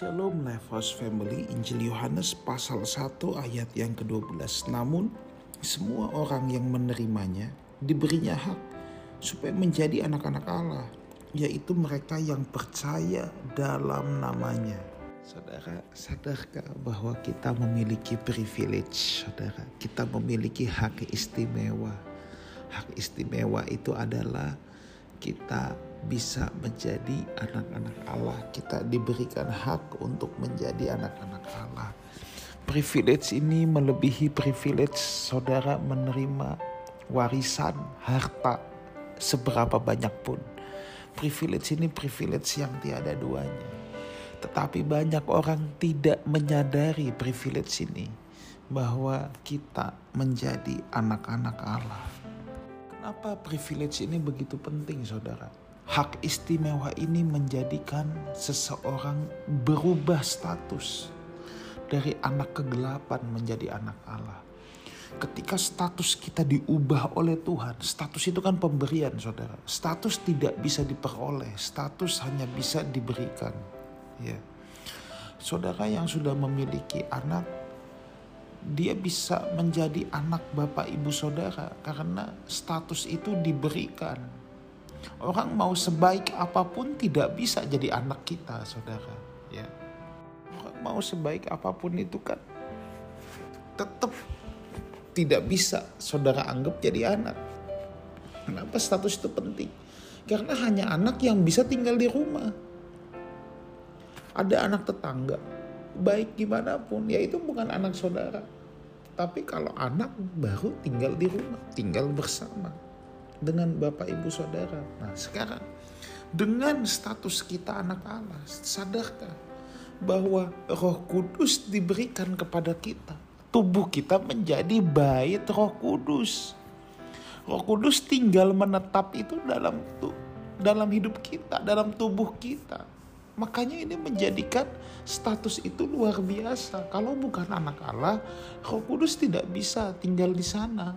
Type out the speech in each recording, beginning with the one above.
Shalom Lifehouse Family, Injil Yohanes pasal 1 ayat yang ke-12. Namun semua orang yang menerimanya diberinya hak supaya menjadi anak-anak Allah, yaitu mereka yang percaya dalam namanya. Saudara, sadarkah bahwa kita memiliki privilege, saudara? Kita memiliki hak istimewa. Hak istimewa itu adalah kita bisa menjadi anak-anak Allah. Kita diberikan hak untuk menjadi anak-anak Allah. Privilege ini melebihi privilege saudara menerima warisan harta seberapa banyak pun. Privilege ini privilege yang tiada duanya. Tetapi banyak orang tidak menyadari privilege ini bahwa kita menjadi anak-anak Allah. Kenapa privilege ini begitu penting, saudara? Hak istimewa ini menjadikan seseorang berubah status dari anak kegelapan menjadi anak Allah. Ketika status kita diubah oleh Tuhan, status itu kan pemberian, saudara. Status tidak bisa diperoleh, status hanya bisa diberikan. Ya, saudara yang sudah memiliki anak, dia bisa menjadi anak bapak ibu saudara karena status itu diberikan Orang mau sebaik apa pun tidak bisa jadi anak kita, saudara. Ya, orang mau sebaik apa pun itu kan tetap tidak bisa saudara anggap jadi anak. Kenapa status itu penting? Karena hanya anak yang bisa tinggal di rumah. Ada anak tetangga, baik gimana pun, ya itu bukan anak saudara. Tapi kalau anak baru tinggal di rumah, tinggal bersama dengan Bapak Ibu Saudara. Nah sekarang dengan status kita anak Allah, sadarkah bahwa Roh Kudus diberikan kepada kita? Tubuh kita menjadi bait Roh Kudus. Roh Kudus tinggal menetap itu dalam dalam hidup kita, dalam tubuh kita. Makanya ini menjadikan status itu luar biasa. Kalau bukan anak Allah, Roh Kudus tidak bisa tinggal di sana.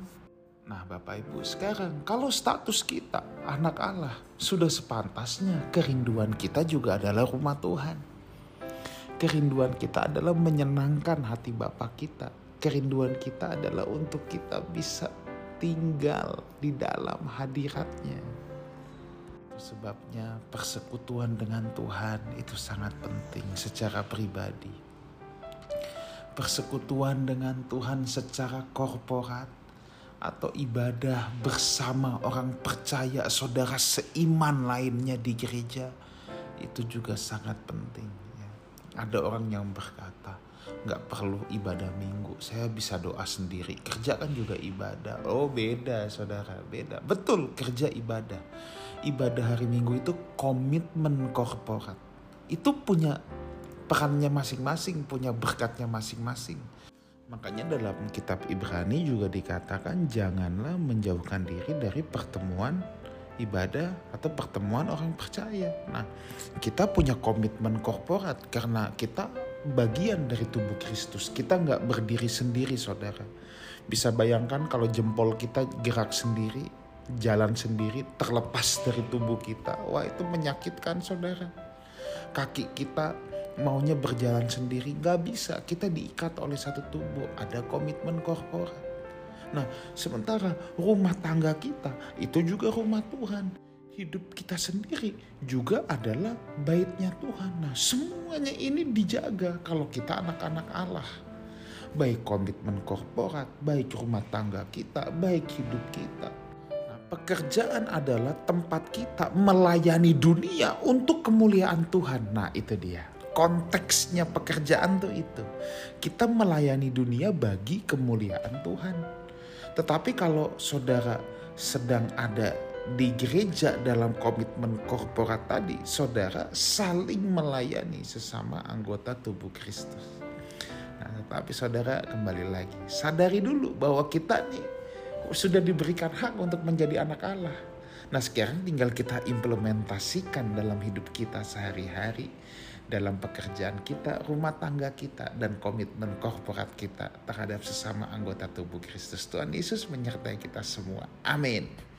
Nah Bapak Ibu sekarang kalau status kita anak Allah sudah sepantasnya kerinduan kita juga adalah rumah Tuhan. Kerinduan kita adalah menyenangkan hati Bapak kita. Kerinduan kita adalah untuk kita bisa tinggal di dalam hadiratnya. Sebabnya persekutuan dengan Tuhan itu sangat penting secara pribadi. Persekutuan dengan Tuhan secara korporat atau ibadah bersama orang percaya saudara seiman lainnya di gereja itu juga sangat penting. Ya. Ada orang yang berkata nggak perlu ibadah minggu, saya bisa doa sendiri. Kerja kan juga ibadah. Oh beda saudara, beda. Betul kerja ibadah. Ibadah hari minggu itu komitmen korporat. Itu punya perannya masing-masing, punya berkatnya masing-masing. Makanya dalam kitab Ibrani juga dikatakan janganlah menjauhkan diri dari pertemuan ibadah atau pertemuan orang percaya. Nah, kita punya komitmen korporat karena kita bagian dari tubuh Kristus. Kita nggak berdiri sendiri, saudara. Bisa bayangkan kalau jempol kita gerak sendiri, jalan sendiri, terlepas dari tubuh kita. Wah, itu menyakitkan, saudara. Kaki kita maunya berjalan sendiri nggak bisa kita diikat oleh satu tubuh ada komitmen korporat nah sementara rumah tangga kita itu juga rumah Tuhan hidup kita sendiri juga adalah baitnya Tuhan nah semuanya ini dijaga kalau kita anak-anak Allah baik komitmen korporat baik rumah tangga kita baik hidup kita nah, pekerjaan adalah tempat kita melayani dunia untuk kemuliaan Tuhan. Nah, itu dia konteksnya pekerjaan tuh itu. Kita melayani dunia bagi kemuliaan Tuhan. Tetapi kalau saudara sedang ada di gereja dalam komitmen korporat tadi, saudara saling melayani sesama anggota tubuh Kristus. Nah, tetapi saudara kembali lagi, sadari dulu bahwa kita nih sudah diberikan hak untuk menjadi anak Allah. Nah sekarang tinggal kita implementasikan dalam hidup kita sehari-hari dalam pekerjaan kita, rumah tangga kita, dan komitmen korporat kita terhadap sesama anggota tubuh Kristus. Tuhan Yesus menyertai kita semua. Amin.